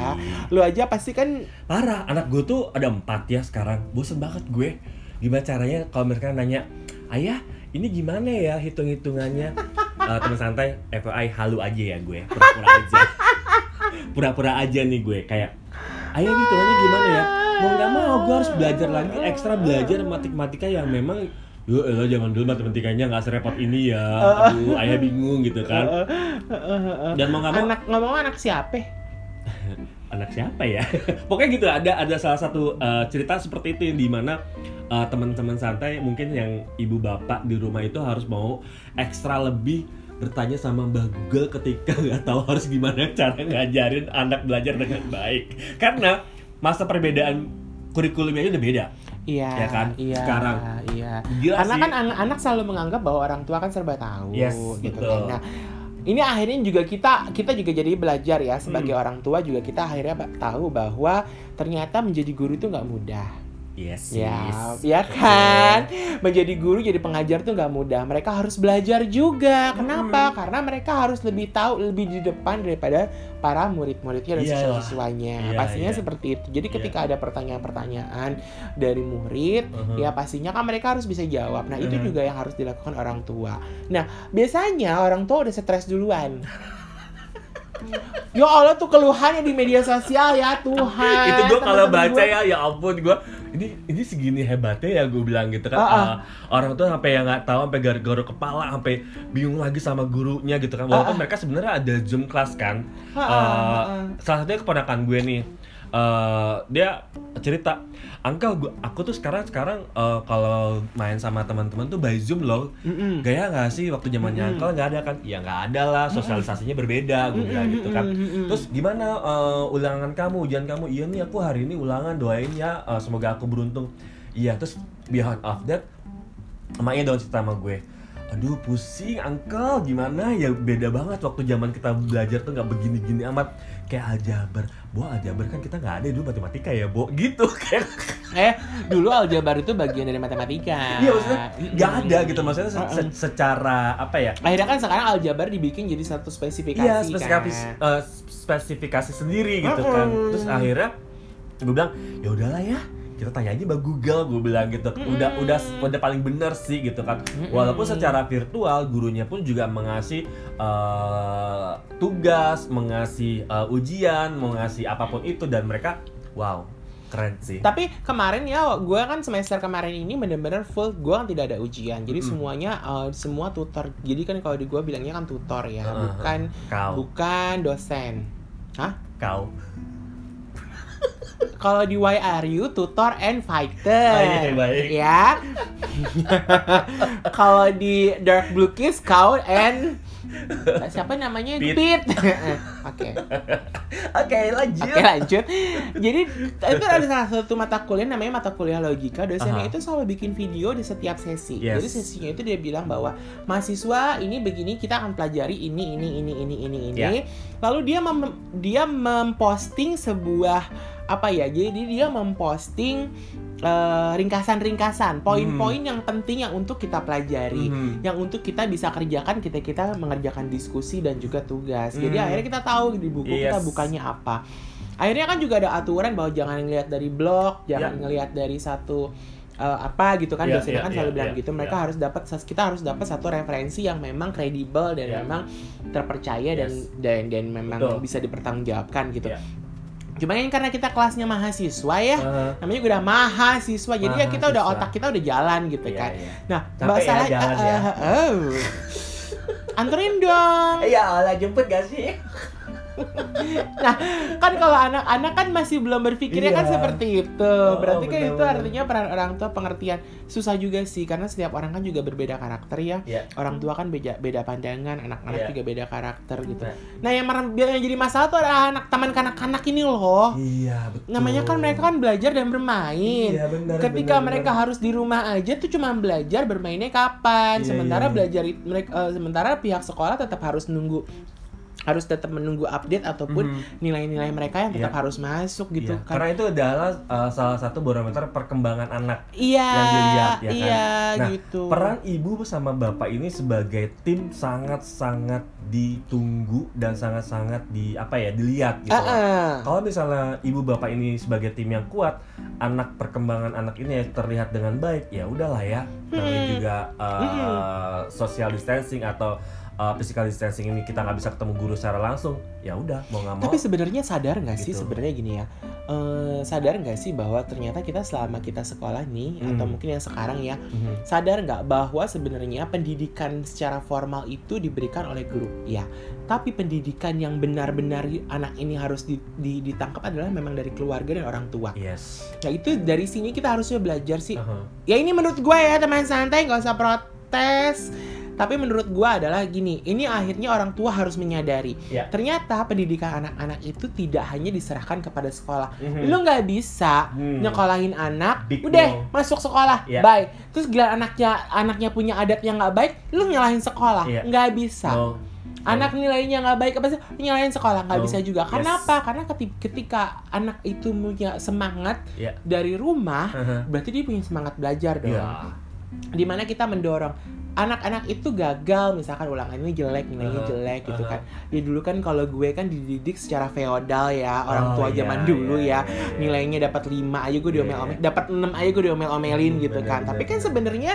lu aja pasti kan Parah, anak gue tuh ada empat ya sekarang. Bosen banget gue. Gimana caranya kalau mereka nanya, ayah ini gimana ya hitung-hitungannya? Eh, teman santai, FYI halu aja ya gue, pura-pura aja. Pura-pura aja nih gue, kayak, ayah ini hitungannya gimana ya? mau nggak mau gue harus belajar lagi ekstra belajar matematika yang memang Yo, elah zaman dulu matematikanya nggak serepot ini ya. Aduh, ayah bingung gitu kan. Dan mau nggak mau Anak ngomong anak siapa? anak siapa ya? Pokoknya gitu ada ada salah satu uh, cerita seperti itu di mana uh, teman-teman santai mungkin yang ibu bapak di rumah itu harus mau ekstra lebih bertanya sama Mbah Google ketika nggak tahu harus gimana cara ngajarin anak belajar dengan baik. Karena masa perbedaan kurikulumnya udah beda. Iya, Ya kan? Iya, Sekarang. Iya. Gila Karena sih. kan anak-anak selalu menganggap bahwa orang tua kan serba tahu, Yes, gitu betul. kan. Nah, ini akhirnya juga kita kita juga jadi belajar ya sebagai Hmm. orang tua juga kita akhirnya tahu bahwa ternyata menjadi guru itu nggak mudah. Yes. Ya, yes. ya kan. Menjadi guru, jadi pengajar tuh nggak mudah. Mereka harus belajar juga. Kenapa? Karena mereka harus lebih tahu, lebih di depan daripada para murid-muridnya dan Iyalah. siswa-siswanya. Iya, pastinya iya. seperti itu. Jadi Iya. ketika ada pertanyaan-pertanyaan dari murid, Mhm. ya pastinya kan mereka harus bisa jawab. Nah, itu Mhm. juga yang harus dilakukan orang tua. Nah, biasanya orang tua udah stres duluan. Ya Allah tuh keluhannya di media sosial ya Tuhan. itu gue kalau baca gua- ya ya ampun gue ini ini segini hebatnya ya gue bilang gitu kan Ah, ah. Uh, orang tuh sampai yang nggak tahu sampai garuk-garuk kepala sampai bingung lagi sama gurunya gitu kan walaupun Ah, ah. mereka sebenarnya ada zoom class kan Ah, ah, Uh, ah, ah. salah satunya keponakan gue nih uh, dia cerita Angkel, gua, aku tuh sekarang sekarang uh, kalau main sama teman-teman tuh by zoom loh. Mm-mm. Gaya nggak sih waktu zamannya Mm-mm. Angkel nggak ada kan? Ya nggak ada lah, sosialisasinya berbeda, gue bilang gitu kan. Terus gimana uh, ulangan kamu, ujian kamu? Iya nih aku hari ini ulangan, doain ya, uh, semoga aku beruntung. Iya, terus behind of that, emaknya dong cerita sama gue. Aduh pusing uncle gimana ya beda banget waktu zaman kita belajar tuh nggak begini-gini amat kayak aljabar. Bo aljabar kan kita nggak ada dulu matematika ya bo gitu kayak Eh, dulu aljabar itu bagian dari matematika. iya maksudnya nggak ada gitu maksudnya se- se- secara apa ya Akhirnya kan sekarang aljabar dibikin jadi satu spesifikasi Iya, spesifikasi kan. eh, spesifikasi sendiri gitu kan. Terus akhirnya gue bilang, "Ya udahlah ya, kita tanya aja Mbak Google." Gue bilang gitu. Udah udah udah paling bener sih gitu kan. Walaupun secara virtual gurunya pun juga mengasih eh, tugas, mengasih eh, ujian, mengasih apa pun itu dan mereka wow, keren sih. Tapi kemarin ya, gue kan semester kemarin ini bener-bener full, gue kan tidak ada ujian. Jadi semuanya eh, semua tutor. Jadi kan kalau di gue bilangnya kan tutor ya, Heeh, bukan Kau, bukan dosen. Hah? kau. Kalau di YRU tutor and fighter. Oh, iya, baik. Ya. Kalau di Dark Blue Kiss kau and siapa namanya? Pit. Pit. Oke. Oke, lanjut. Oke lanjut. Jadi itu ada salah satu mata kuliah namanya mata kuliah logika. Dosennya Aha. itu selalu bikin video di setiap sesi. Yes. Jadi sesinya itu dia bilang bahwa mahasiswa ini begini kita akan pelajari ini ini ini ini ini ini. Ya. Lalu dia mem- dia memposting sebuah apa ya? Jadi dia memposting eh, ringkasan-ringkasan, poin-poin yang penting yang untuk kita pelajari Mhm. yang untuk kita bisa kerjakan kita kita mengerjakan diskusi dan juga tugas. Jadi Hmm. akhirnya kita tahu di buku kita Yes. bukannya apa. Akhirnya kan juga ada aturan bahwa jangan ngelihat dari blog, jangan Ya. ngelihat dari satu eh, apa gitu kan Ya, dosennya ya, kan selalu ya, bilang ya, gitu. Mereka ya. harus dapat kita harus dapat satu referensi yang memang kredibel dan Ya. memang terpercaya dan Yes. dan dan memang Betul. bisa dipertanggungjawabkan gitu. Ya. Cuma kan karena kita kelasnya mahasiswa ya, Eh, namanya udah mahasiswa. Jadi ya kita udah Mahasiswa. otak kita udah jalan gitu iya, kan. iya. Nah, masalah ya jalan ya. eh, oh. Anterin dong. Ya Allah jemput gak sih? Nah, kan kalau anak-anak kan masih belum berpikirnya kan Iya. seperti itu. Oh, Berarti kan itu artinya peran orang tua pengertian. Susah juga sih karena setiap orang kan juga berbeda karakter ya. Iya. Orang tua kan beda beda pandangan, anak-anak Iya. juga beda karakter gitu. Nah. Nah, yang, yang jadi masalah tuh adalah anak taman kanak-kanak ini loh. Iya betul. Namanya kan mereka kan belajar dan bermain. Iya benar. Ketika benar, mereka benar. harus di rumah aja tuh cuma belajar bermainnya kapan. Iya, sementara iya. belajar mereka eh, sementara pihak sekolah tetap harus nunggu harus tetap menunggu update ataupun Mhm. nilai-nilai mereka yang tetap Iya. harus masuk gitu Iya, kan. Karena itu adalah uh, salah satu barometer perkembangan anak Iya, yang dilihat ya kan. iya Nah, gitu. Peran ibu sama bapak ini sebagai tim sangat-sangat ditunggu dan sangat-sangat di apa ya dilihat gitu. Ah. Kalau misalnya ibu bapak ini sebagai tim yang kuat, anak perkembangan anak ini terlihat dengan baik, ya udahlah ya. Namanya Hmm. juga uh, social distancing atau uh, physical distancing ini kita nggak bisa ketemu guru secara langsung ya udah mau nggak mau Tapi sebenarnya sadar nggak sih Gitu. sebenarnya gini ya? Eh, sadar nggak sih bahwa ternyata kita selama kita sekolah nih Hmm. atau mungkin yang sekarang ya Mhm. sadar nggak bahwa sebenarnya pendidikan secara formal itu diberikan oleh guru ya tapi pendidikan yang benar-benar anak ini harus di- di- ditangkap adalah memang dari keluarga dan orang tua yes nah itu dari sini kita harusnya belajar sih Aha. ya ini menurut gue ya teman santai nggak usah protes tapi menurut gue adalah gini ini akhirnya orang tua harus menyadari Ya. ternyata pendidikan anak-anak itu tidak hanya diserahkan kepada sekolah Mhm. lu nggak bisa Hmm. nyekolahin anak Big udah no. masuk sekolah Ya. bye terus gila anaknya anaknya punya adat yang nggak baik lu nyalahin sekolah nggak bisa No. anak nilainya nggak baik apa sih nyalahin sekolah nggak No. bisa juga karena Yes. apa karena keti- ketika anak itu punya semangat Ya. dari rumah Aha. berarti dia punya semangat belajar dong Ya. Di mana kita mendorong anak-anak itu gagal misalkan ulangannya jelek nilainya Uh-huh, jelek gitu uh-huh. kan ya dulu kan kalau gue kan dididik secara feodal ya orang Oh, tua iya, zaman dulu iya, ya iya, iya. nilainya dapat 5 aja gue Iya, diomel-omel iya. dapat 6 aja gue diomel-omelin Hmm, gitu benar, kan benar, tapi kan benar. sebenarnya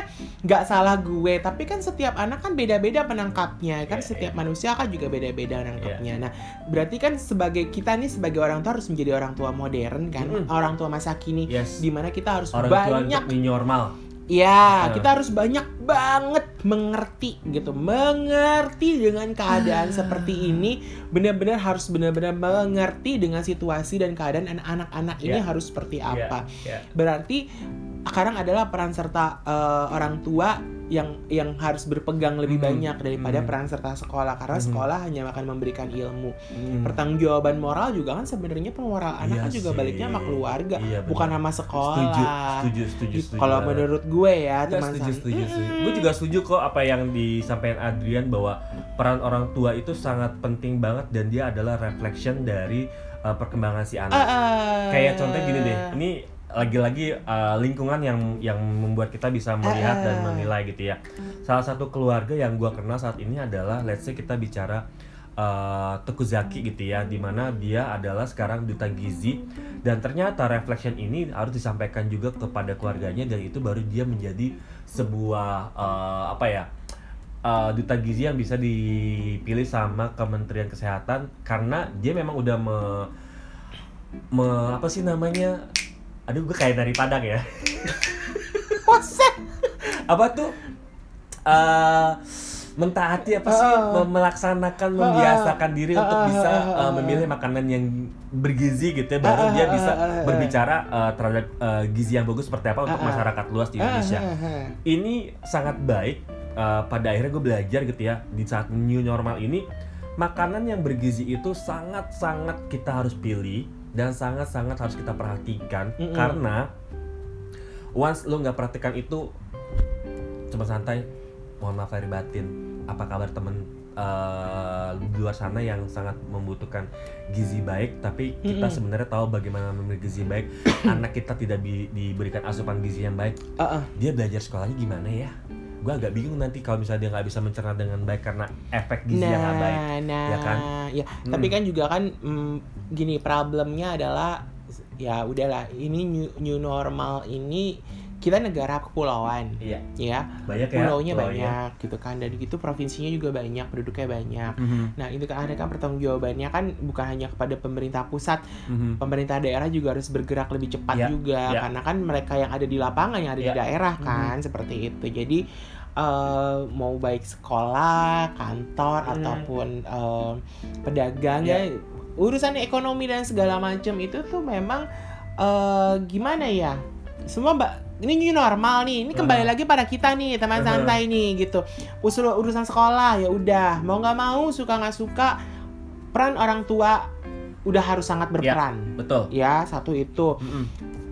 nggak salah gue tapi kan setiap anak kan beda-beda penangkapnya kan Iya, setiap iya. manusia kan juga beda-beda nangkapnya nah berarti kan sebagai kita nih sebagai orang tua harus menjadi orang tua modern kan Mm-mm. orang tua masa kini yes di mana kita harus orang tua banyak new normal Ya, Nah. kita harus banyak banget mengerti gitu. Mengerti dengan keadaan seperti ini, benar-benar harus benar-benar mengerti dengan situasi dan keadaan anak-anak ini Ya. harus seperti apa. ya. Berarti sekarang adalah peran serta eh, orang tua yang yang harus berpegang lebih Hmm. banyak daripada Hmm. peran serta sekolah karena Hmm. sekolah hanya akan memberikan ilmu. Hmm. Pertanggungjawaban moral juga kan sebenarnya moral anak Iya kan juga sih. baliknya sama keluarga, Iya, bukan sama sekolah. setuju setuju setuju Gitu. setuju Kalau menurut gue ya teman setuju, san- setuju, setuju. Gue juga setuju kok apa yang disampaikan Adrian bahwa peran orang tua itu sangat penting banget dan dia adalah reflection dari uh, perkembangan si anak. Ah, ah. Kayak contohnya gini deh, ini lagi-lagi uh, lingkungan yang yang membuat kita bisa melihat dan Ah. menilai gitu ya. Salah satu keluarga yang gua kenal saat ini adalah let's say kita bicara uh, Teguh Zaki gitu ya, di mana dia adalah sekarang duta gizi. Dan ternyata reflection ini harus disampaikan juga kepada keluarganya dan itu baru dia menjadi sebuah uh, apa ya uh, duta gizi yang bisa dipilih sama Kementerian Kesehatan karena dia memang udah me, me- apa sih namanya aduh gue kayak dari Padang ya. Apa tuh? Eh mentaati apa sih. Mem- melaksanakan Ah, membiasakan diri ah, untuk bisa ah, memilih makanan yang bergizi gitu ya baru dia bisa berbicara eh, terhadap eh, gizi yang bagus seperti apa untuk masyarakat luas di Indonesia. ini sangat baik uh, pada akhirnya gue belajar gitu ya di saat new normal ini makanan yang bergizi itu sangat sangat kita harus pilih dan sangat sangat harus kita perhatikan Mm-mm. karena once lo nggak perhatikan itu cuma santai mohon maaf lahir batin apa kabar temen uh, di luar sana yang sangat membutuhkan gizi baik tapi kita Mm-mm. sebenarnya tahu bagaimana memberi gizi baik anak kita tidak bi- diberikan asupan gizi yang baik Ah, ah. dia belajar sekolahnya gimana ya gue agak bingung nanti kalau misalnya dia nggak bisa mencerna dengan baik karena efek gizi yang nggak baik nah, ya kan? ya. Hmm. Tapi kan juga kan mm, gini problemnya adalah ya udahlah ini new, new normal ini kita negara kepulauan iya ya banyak ya pulaunya pulaunya. banyak gitu kan dan gitu provinsinya juga banyak penduduknya banyak Mhm, nah itu kan ada kan pertanggungjawabannya kan bukan hanya kepada pemerintah pusat mhm. pemerintah daerah juga harus bergerak lebih cepat Ya, juga ya. karena kan mereka yang ada di lapangan yang ada di Ya. daerah kan seperti itu jadi eh, mau baik sekolah kantor Mhm. ataupun eh, pedagang Ya. ya urusan ekonomi dan segala macam itu tuh memang eh, gimana ya semua mbak ini new normal nih ini kembali Uh-huh. lagi pada kita nih teman Uh-huh. santai nih gitu usul urusan sekolah ya udah mau nggak mau suka nggak suka peran orang tua udah harus sangat berperan betul ya satu itu Mhm.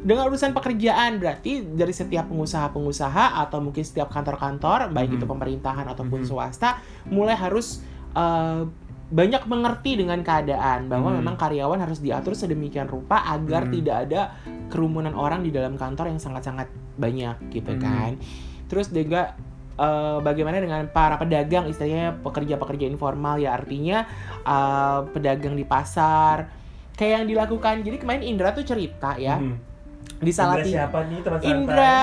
dengan urusan pekerjaan berarti dari setiap pengusaha-pengusaha atau mungkin setiap kantor-kantor baik Mhm. itu pemerintahan ataupun Mhm. swasta mulai harus eh, banyak mengerti dengan keadaan bahwa Mhm. memang karyawan harus diatur sedemikian rupa agar Mhm. tidak ada kerumunan orang di dalam kantor yang sangat-sangat banyak gitu Mhm. kan terus juga eh, bagaimana dengan para pedagang istilahnya pekerja-pekerja informal ya artinya eh, pedagang di pasar kayak yang dilakukan jadi kemarin Indra tuh cerita ya Mhm. di Indra Salatiga siapa nih teman santai Indra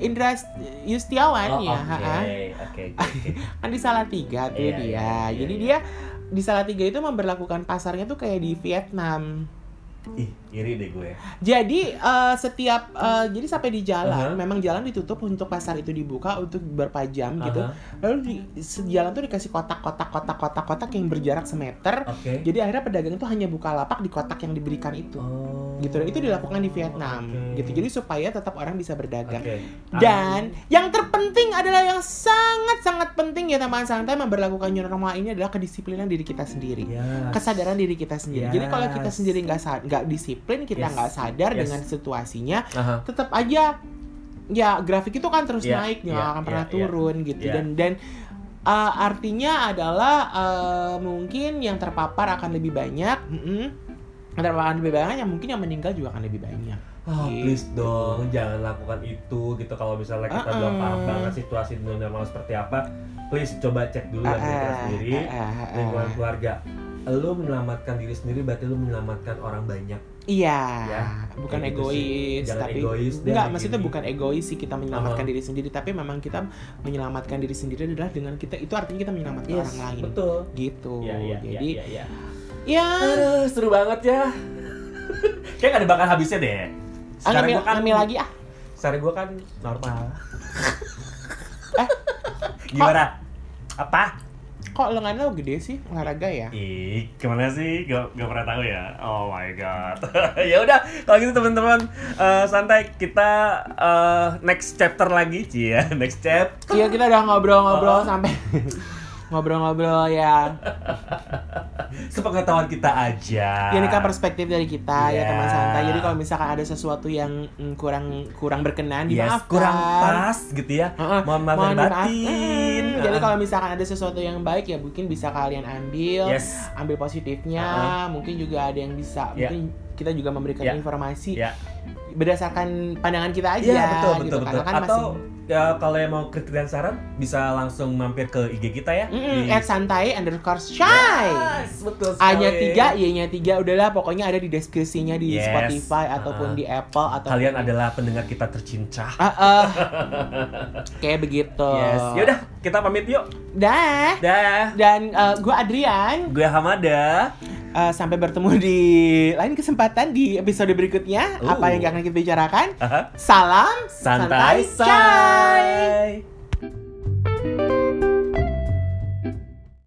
Indra Yustiawan Oh, ya oke, oke, oke. kan di Salatiga tuh Iya, dia iya, jadi iya. dia di Salatiga itu memperlakukan pasarnya tuh kayak di Vietnam. Ih, iri deh gue. Jadi eh, setiap eh, jadi sampai di jalan, Aha. memang jalan ditutup untuk pasar itu dibuka untuk beberapa jam gitu. Aha. Lalu di se- jalan tuh dikasih kotak-kotak kotak-kotak kotak yang berjarak semeter. Oke. Jadi akhirnya pedagang itu hanya buka lapak di kotak yang diberikan itu. Oh. Gitu dan itu dilakukan di Vietnam. Oke. Gitu. Jadi supaya tetap orang bisa berdagang. Oke. Dan yang terpenting adalah yang sangat-sangat penting ya teman santai memberlakukan new normal ini adalah kedisiplinan diri kita sendiri. Yes. Kesadaran diri kita sendiri. Jadi kalau kita Yes. sendiri nggak nggak disiplin, kita Yes. nggak sadar Yes. dengan situasinya, Aha. tetap aja ya grafik itu kan terus Iya, naik, nggak iya, akan pernah iya, iya. turun gitu. Iya. Dan dan uh, artinya adalah uh, mungkin yang terpapar akan lebih banyak. mm-mm. Yang terpapar lebih banyak, yang mungkin yang meninggal juga akan lebih banyak. Oh, Gitu. please dong, jangan lakukan itu gitu kalau misalnya kita belum Uh-uh. paham banget situasi new normal seperti apa. Please coba cek dulu dalam diri kita sendiri, ah, ah. lingkungan keluarga. Lu menyelamatkan diri sendiri berarti lu menyelamatkan orang banyak. Iya, Ya, bukan kayak gitu sih. egois, tapi egois enggak, maksudnya gini. bukan egois sih kita menyelamatkan Aha. diri sendiri, tapi memang kita menyelamatkan diri sendiri adalah dengan kita itu artinya kita menyelamatkan orang lain. betul. Gitu. Iya, iya, Jadi iya, iya, iya. ya, Aduh, seru banget ya. Kayak gak ada bakal habisnya deh. Sekarang gua kan ngambil lagi ah. Sekarang gua kan normal. Eh, Gimana? Apa? Kok lengannya lo gede sih olahraga ya? Ih, gimana sih? Gak, gak pernah tahu ya. Oh my god. ya udah, kalau gitu teman-teman eh, santai kita eh, next chapter lagi, Cie ya. Next chapter. Iya kita udah ngobrol-ngobrol Oh. sampai ngobrol-ngobrol ya. Sepengetahuan kita aja. Ya ini kan perspektif dari kita ya Iya. teman santai. Jadi kalau misalkan ada sesuatu yang mm, kurang kurang berkenan Yes, dimaafkan. kurang pas gitu ya. Mohon maaf mohon dimaaf. batin. Mm, Jadi kalau misalkan ada sesuatu yang baik ya mungkin bisa kalian ambil, Yes. ambil positifnya. Uh-uh. Mungkin juga ada yang bisa, Ya. mungkin kita juga memberikan Ya. informasi Ya. berdasarkan pandangan kita aja. Iya betul betul gitu. betul. Karena kan Atau masih ya kalau yang mau kritik dan saran bisa langsung mampir ke IG kita ya. Mm-mm, Di- at santai underscore shy. Yes, betul sekali. A-nya tiga, Y-nya tiga, udahlah pokoknya ada di deskripsinya di Yes. Spotify ataupun Uh-uh. di Apple atau Kalian adalah pendengar kita tercinta. Ah, ah. kayak begitu. Yes. Yaudah, kita pamit yuk. Dah. Dah. Dan gue Adrian. Gue Hamada. Eh, sampai bertemu di lain kesempatan di episode berikutnya. Uh. Apa yang akan kita bicarakan? Aha. Salam Santai, Bye. Bye.